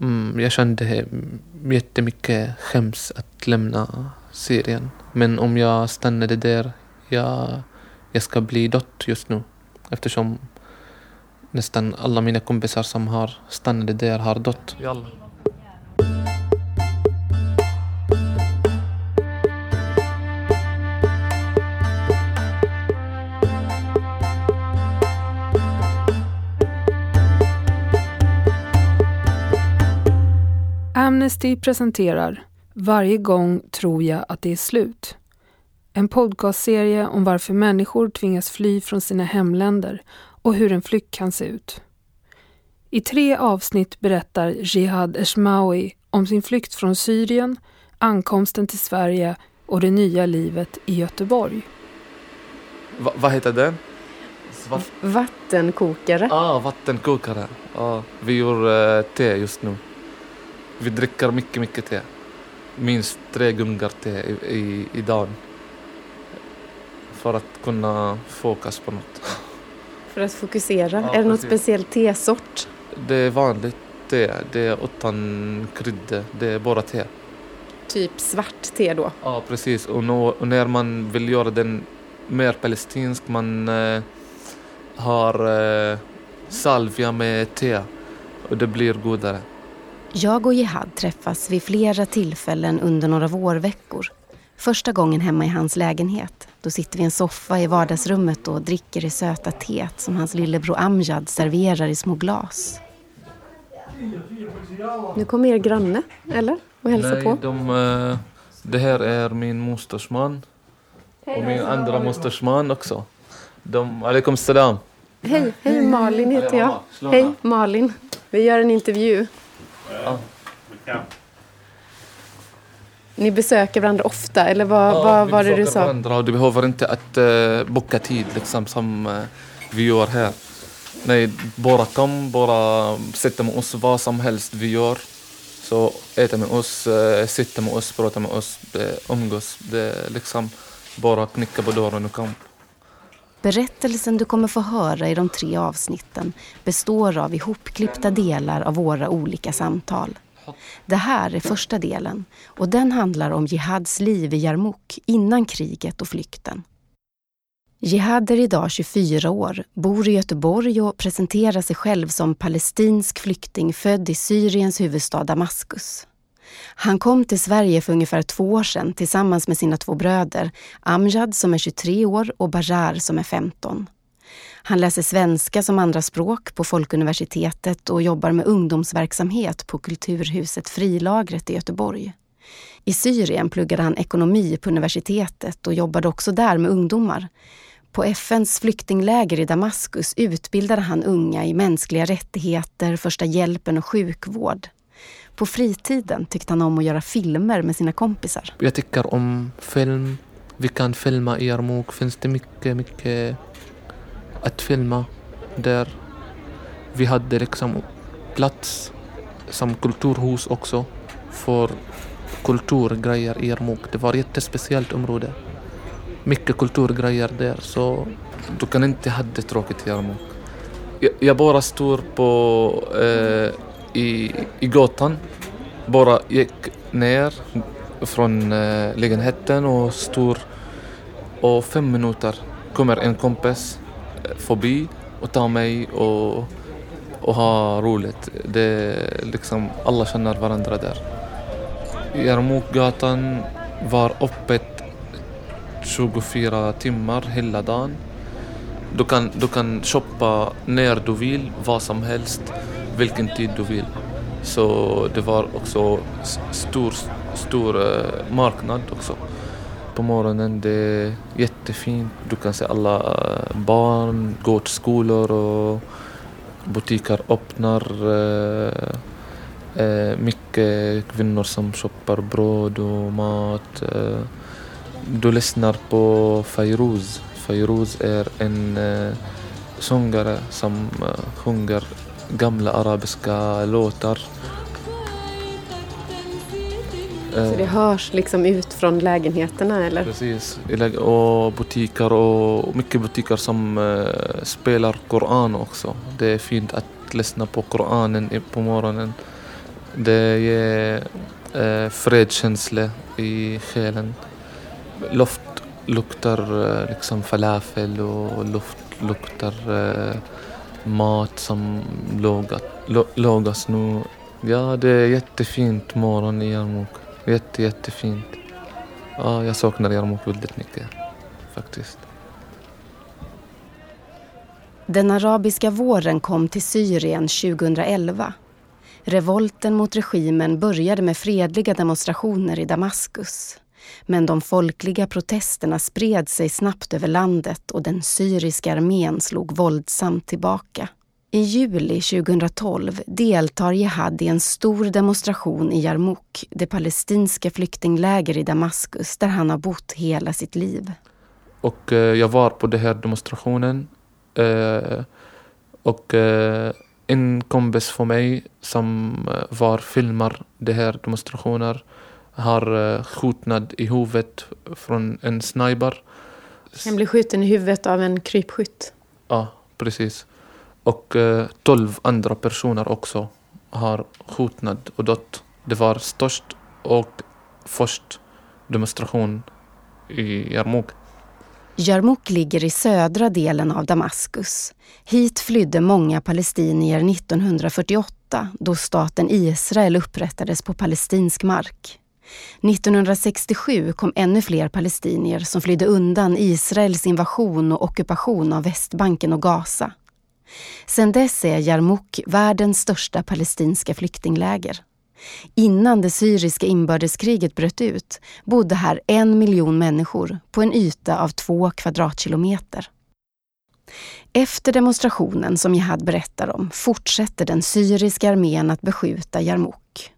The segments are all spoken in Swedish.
mm, jag kände jättemycket skäms att lämna Syrien. Men om jag stannade där, jag, jag ska bli dött just nu. Eftersom nästan alla mina kompisar som har stannat där har dött. Jalla. Amnesty presenterar Varje gång tror jag att det är slut. En podcastserie om varför människor tvingas fly från sina hemländer och hur en flykt kan se ut. I tre avsnitt berättar Jihad Eshmawi om sin flykt från Syrien, ankomsten till Sverige och det nya livet i Göteborg. Va, vad heter den? Svart... Vattenkokare. Ah, vattenkokare. Ah, vi gör uh, te just nu. Vi dricker mycket, mycket te. Minst tre gungar te i, i, i dagen. För att kunna fokus på något. För att fokusera? Ja, är det något speciellt tesort? Det är vanligt te. Det är utan krydda. Det är bara te. Typ svart te då? Ja, precis. Och, nå, och när man vill göra den mer palestinsk, man eh, har eh, salvia med te och det blir godare. Jag och Jihad träffas vid flera tillfällen under några vårveckor. Första gången hemma i hans lägenhet. Då sitter vi i en soffa i vardagsrummet och dricker det söta teet som hans lillebror Amjad serverar i små glas. Nu kommer er granne, eller? Och hälsar Nej, på? De, uh, det här är min mosters man. Och min andra mosters man också. De, alaikum salam. Hej, hej Malin heter jag. Hej Malin. Vi gör en intervju. Ja. Ni besöker varandra ofta, eller vad, ja, vad var det du sa? Varandra och du behöver inte att uh, boka tid liksom, som uh, vi gör här. Nej, bara kom, bara sitta med oss, vad som helst vi gör. Så äta med oss, uh, sitta med oss, prata med oss, umgås. Det liksom bara knicka på dörren och kom. Berättelsen du kommer få höra i de tre avsnitten består av ihopklippta delar av våra olika samtal. Det här är första delen och den handlar om Jihads liv i Jarmuk innan kriget och flykten. Jihad är idag 24 år, bor i Göteborg och presenterar sig själv som palestinsk flykting född i Syriens huvudstad Damaskus. Han kom till Sverige för ungefär två år sedan tillsammans med sina två bröder, Amjad som är 23 år och Bajar som är 15. Han läser svenska som andraspråk på Folkuniversitetet och jobbar med ungdomsverksamhet på Kulturhuset Frilagret i Göteborg. I Syrien pluggade han ekonomi på universitetet och jobbade också där med ungdomar. På FNs flyktingläger i Damaskus utbildade han unga i mänskliga rättigheter, första hjälpen och sjukvård. På fritiden tyckte han om att göra filmer med sina kompisar. Jag tycker om film. Vi kan filma i Jarmok. Finns det mycket, mycket att filma där. Vi hade liksom plats som kulturhus också för kulturgrejer i Jarmok. Det var ett jättespeciellt område. Mycket kulturgrejer där så du kan inte ha det tråkigt i Jarmok. Jag, jag bara står på eh, i, i gatan. Bara gick ner från eh, lägenheten och står och fem minuter kommer en kompis eh, förbi och tar mig och, och har roligt. Det liksom, alla känner varandra där. Jarmokgatan var öppet 24 timmar hela dagen. Du kan, du kan shoppa när du vill, vad som helst vilken tid du vill. Så det var också stor, stor eh, marknad också. På morgonen det är jättefint. Du kan se alla eh, barn gå till skolor och butiker öppnar. Eh, mycket kvinnor som shoppar bröd och mat. Du lyssnar på Fairuz. Fairuz är en sångare som sjunger gamla arabiska låtar. Så det hörs liksom ut från lägenheterna eller? Precis, och butiker och mycket butiker som uh, spelar Koran också. Det är fint att lyssna på Koranen på morgonen. Det ger eh, fredskänsla i själen. Luft luktar eh, liksom falafel och luft luktar eh, mat som lagat, lagas nu. Ja, det är jättefint morgon i Jarmok. Jätte, jättefint. Ja, jag saknar Jarmok väldigt mycket faktiskt. Den arabiska våren kom till Syrien 2011. Revolten mot regimen började med fredliga demonstrationer i Damaskus. Men de folkliga protesterna spred sig snabbt över landet och den syriska armén slog våldsamt tillbaka. I juli 2012 deltar Jihad i en stor demonstration i Jarmouk, det palestinska flyktingläger i Damaskus där han har bott hela sitt liv. Och eh, jag var på den här demonstrationen eh, och eh, en kompis för mig som eh, var filmar de här demonstrationerna har eh, skjutnad i huvudet från en sniper. Han blev skjuten i huvudet av en krypskytt. Ja, precis. Och eh, andra personer också har skjutnad och dött. Det var störst och först demonstration i Jarmouk. Jarmouk ligger i södra delen av Damaskus. Hit flydde många palestinier 1948 då staten Israel upprättades på palestinsk mark. 1967 kom ännu fler palestinier som flydde undan Israels invasion och ockupation av Västbanken och Gaza. Sedan dess är Jarmuk världens största palestinska flyktingläger. Innan det syriska inbördeskriget bröt ut bodde här en miljon människor på en yta av två kvadratkilometer. Efter demonstrationen som Jihad berättar om fortsätter den syriska armén att beskjuta Jarmuk.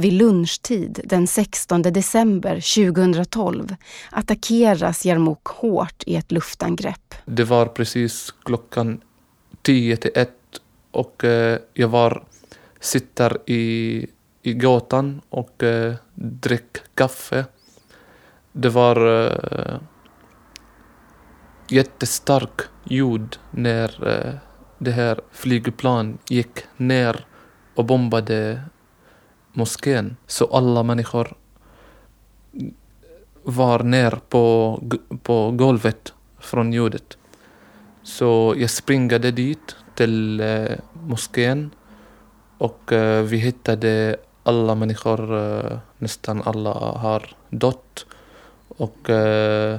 Vid lunchtid den 16 december 2012 attackeras Jarmouk hårt i ett luftangrepp. Det var precis klockan 10 till 1 och eh, jag var sitter i, i gatan och eh, drick kaffe. Det var eh, jättestark ljud när eh, det här flygplan gick ner och bombade moskén. Så alla människor var ner på, på golvet från ljudet. Så jag springade dit till eh, moskén och eh, vi hittade alla människor, eh, nästan alla har dött. Och eh,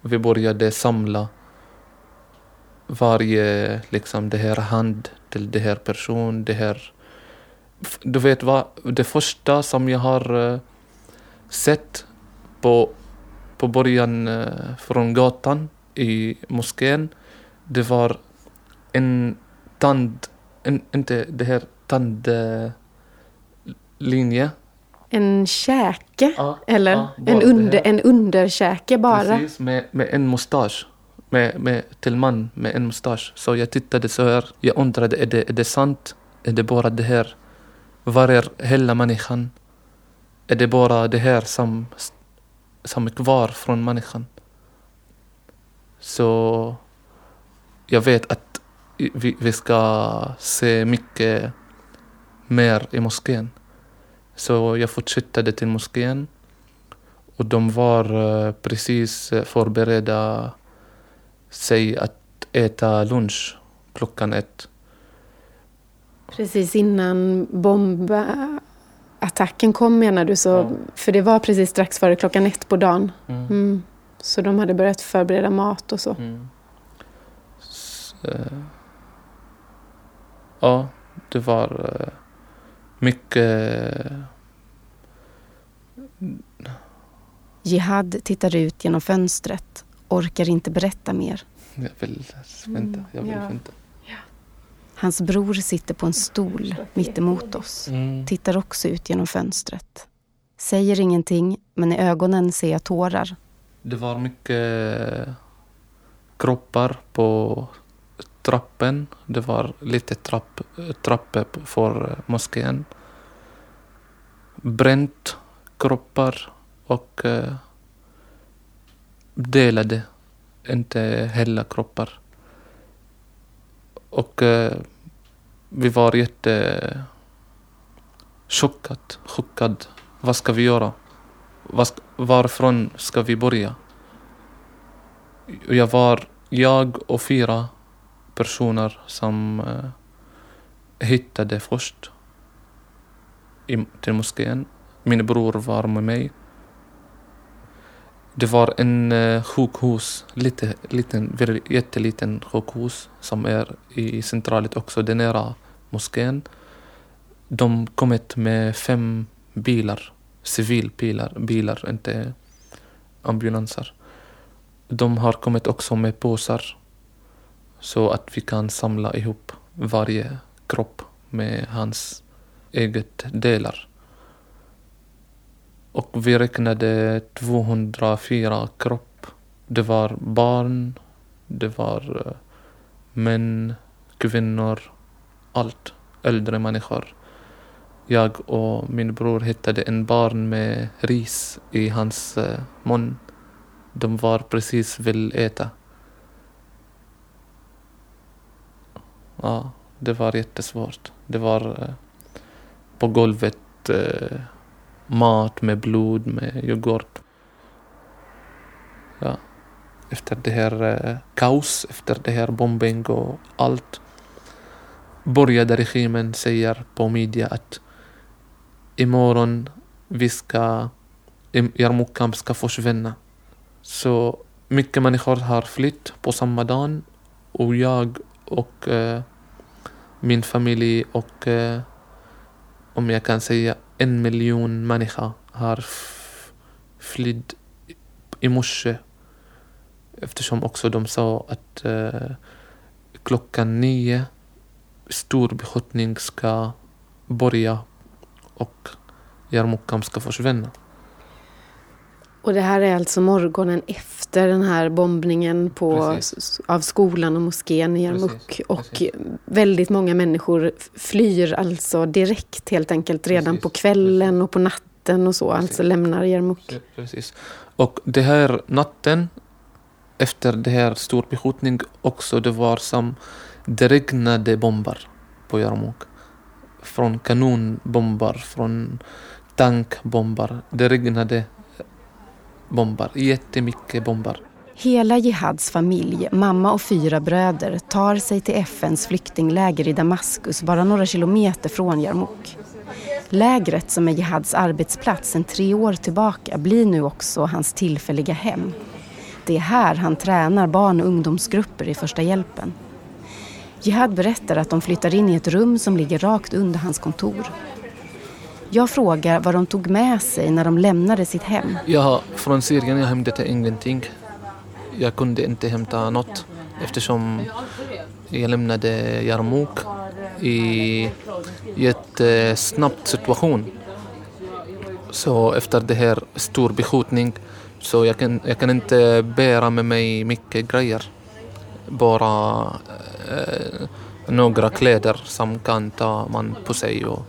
vi började samla varje, liksom det här hand till det här person, det här du vet vad, det första som jag har uh, sett på, på början uh, från gatan i moskén, det var en tand, en, inte det här tandlinje. En käke, ja, eller? Ja, en, under, en underkäke bara? Precis, med, med en mustasch. Med, med, till man med en mustasch. Så jag tittade så här, jag undrade, är det, är det sant? Är det bara det här? Var är hela människan? Är det bara det här som, som är kvar från människan? Så jag vet att vi, vi ska se mycket mer i moskén. Så jag fortsatte till moskén och de var eh, precis eh, förberedda sig att äta lunch klockan ett. Precis innan bombattacken kom menar du? Så, ja. För det var precis strax före klockan ett på dagen. Mm. Mm. Så de hade börjat förbereda mat och så. Mm. så ja, det var uh, mycket... Jihad tittar ut genom fönstret, orkar inte berätta mer. Jag vill vänta, jag vill ja. vänta. Hans bror sitter på en stol mitt emot oss. Mm. Tittar också ut genom fönstret. Säger ingenting, men i ögonen ser jag tårar. Det var mycket kroppar på trappen. Det var lite trapp, trappor för moskén. Bränt kroppar och eh, delade, inte hela kroppar. Och eh, vi var jätte chockat, chockad. Vad ska vi göra? Varifrån ska vi börja? Jag var jag och fyra personer som eh, hittade först i, till moskén. Min bror var med mig. Det var en uh, sjukhus, lite, liten, jätteliten sjukhus som är i centralet också, det nära moskén. De kommit med fem bilar, civilbilar, bilar, inte ambulanser. De har kommit också med påsar så att vi kan samla ihop varje kropp med hans eget delar. Och vi räknade 204 kropp. Det var barn, det var eh, män, kvinnor, allt. Äldre människor. Jag och min bror hittade en barn med ris i hans eh, mun. De var precis vill äta. Ja, det var jättesvårt. Det var eh, på golvet mat med blod, med yoghurt. Ja. Efter det här eh, kaos, efter det här bombing och allt började regimen säga på media att imorgon vi ska, Jarmukamp ska försvinna. Så mycket människor har flytt på samma dag och jag och eh, min familj och eh, om jag kan säga en miljon människor har flytt i morse eftersom också de sa att eh, klockan nio stor beskjutning ska börja och Jarmukam ska försvinna. Och det här är alltså morgonen efter den här bombningen på, av skolan och moskén i Jarmuk. Och Precis. väldigt många människor flyr alltså direkt helt enkelt redan Precis. på kvällen och på natten och så, alltså lämnar Jarmuk. Precis. Och det här natten efter det här stor beskjutning också, det var som det regnade bomber på Jarmuk. Från kanonbomber, från tankbomber. Det regnade bombar, jättemycket bombar. Hela Jihads familj, mamma och fyra bröder, tar sig till FNs flyktingläger i Damaskus bara några kilometer från Jarmuk. Lägret som är Jihads arbetsplats sedan tre år tillbaka blir nu också hans tillfälliga hem. Det är här han tränar barn och ungdomsgrupper i första hjälpen. Jihad berättar att de flyttar in i ett rum som ligger rakt under hans kontor. Jag frågar vad de tog med sig när de lämnade sitt hem. Ja, från Syrien jag hämtade ingenting. Jag kunde inte hämta något eftersom jag lämnade Jarmouk i en snabb situation. Så efter det här stor beskjutning så jag kan, jag kan inte bära med mig mycket grejer. Bara eh, några kläder som kan ta man på sig och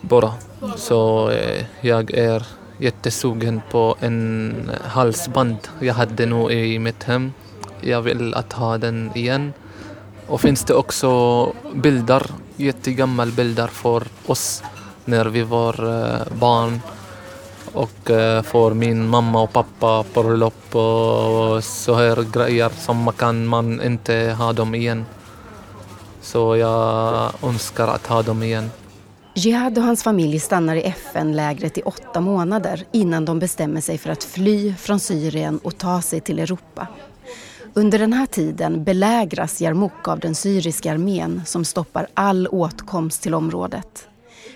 bara. Så eh, jag är jättesugen på en halsband jag hade nu i mitt hem. Jag vill att ha den igen. Och finns det också bilder, jättegamla bilder för oss när vi var eh, barn och eh, för min mamma och pappa bröllop och så här grejer som man kan man inte ha dem igen. Så jag önskar att ha dem igen. Jihad och hans familj stannar i FN-lägret i åtta månader innan de bestämmer sig för att fly från Syrien och ta sig till Europa. Under den här tiden belägras Jarmouk av den syriska armén som stoppar all åtkomst till området.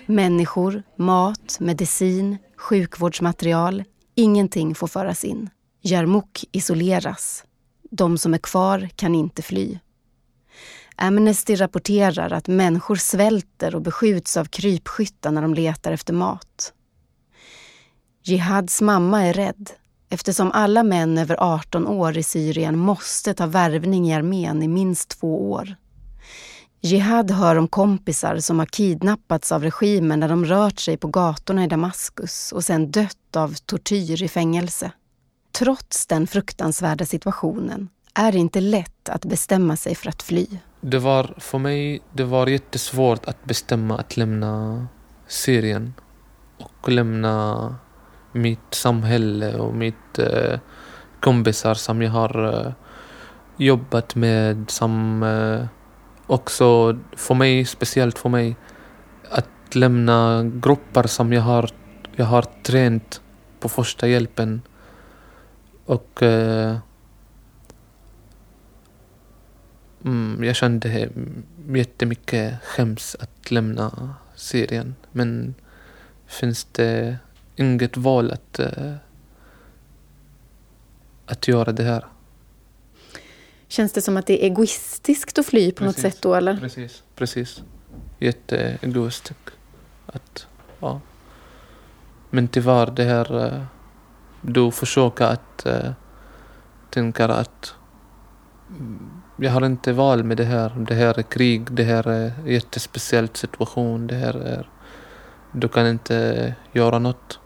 Människor, mat, medicin, sjukvårdsmaterial, ingenting får föras in. Jarmouk isoleras. De som är kvar kan inte fly. Äh, Amnesty rapporterar att människor svälter och beskjuts av krypskyttar när de letar efter mat. Jihads mamma är rädd eftersom alla män över 18 år i Syrien måste ta värvning i armén i minst två år. Jihad hör om kompisar som har kidnappats av regimen när de rört sig på gatorna i Damaskus och sen dött av tortyr i fängelse. Trots den fruktansvärda situationen är det inte lätt att bestämma sig för att fly. Det var för mig det var jättesvårt att bestämma att lämna Syrien och lämna mitt samhälle och mitt eh, kompisar som jag har eh, jobbat med som eh, också för mig, speciellt för mig, att lämna grupper som jag har, jag har tränat på första hjälpen och eh, mm, jag kände jättemycket skäms att lämna Syrien men finns det inget val att, uh, att göra det här. Känns det som att det är egoistiskt att fly på precis, något sätt då eller? Precis, precis. Jätteegoistiskt. Att, ja. Men tyvärr det här, uh, du försöker att uh, tänka att jag har inte val med det här. Det här är krig, det här är en jättespeciell situation. Det här är, du kan inte eh, göra något.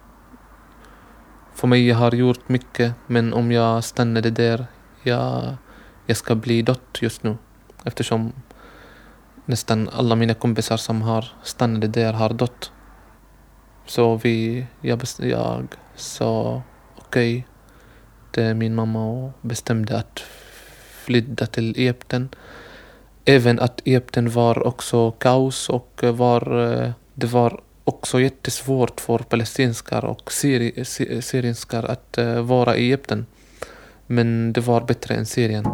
För mig, jag har gjort mycket, men om jag stannade där, jag, jag ska bli dött just nu. Eftersom nästan alla mina kompisar som har stannat där har dött. Så vi, jag, jag sa okej okay, till min mamma och bestämde att flydda till Egypten. Även att Egypten var också kaos och var, eh, det var också jättesvårt för palestinskar och syri, syrienskar att eh, vara i Egypten. Men det var bättre än Syrien.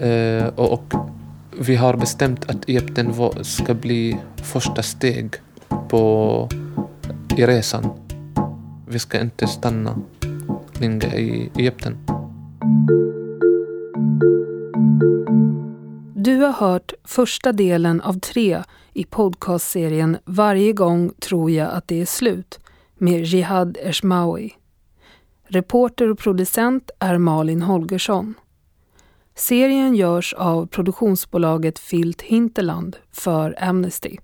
Eh, och, och, vi har bestämt att Egypten ska bli första steg på, i resan. Vi ska inte stanna länge i Egypten. Du har hört första delen av tre i podcastserien Varje gång tror jag att det är slut med Jihad Eshmawi. Reporter och producent är Malin Holgersson. Serien görs av produktionsbolaget Filt Hinterland för Amnesty.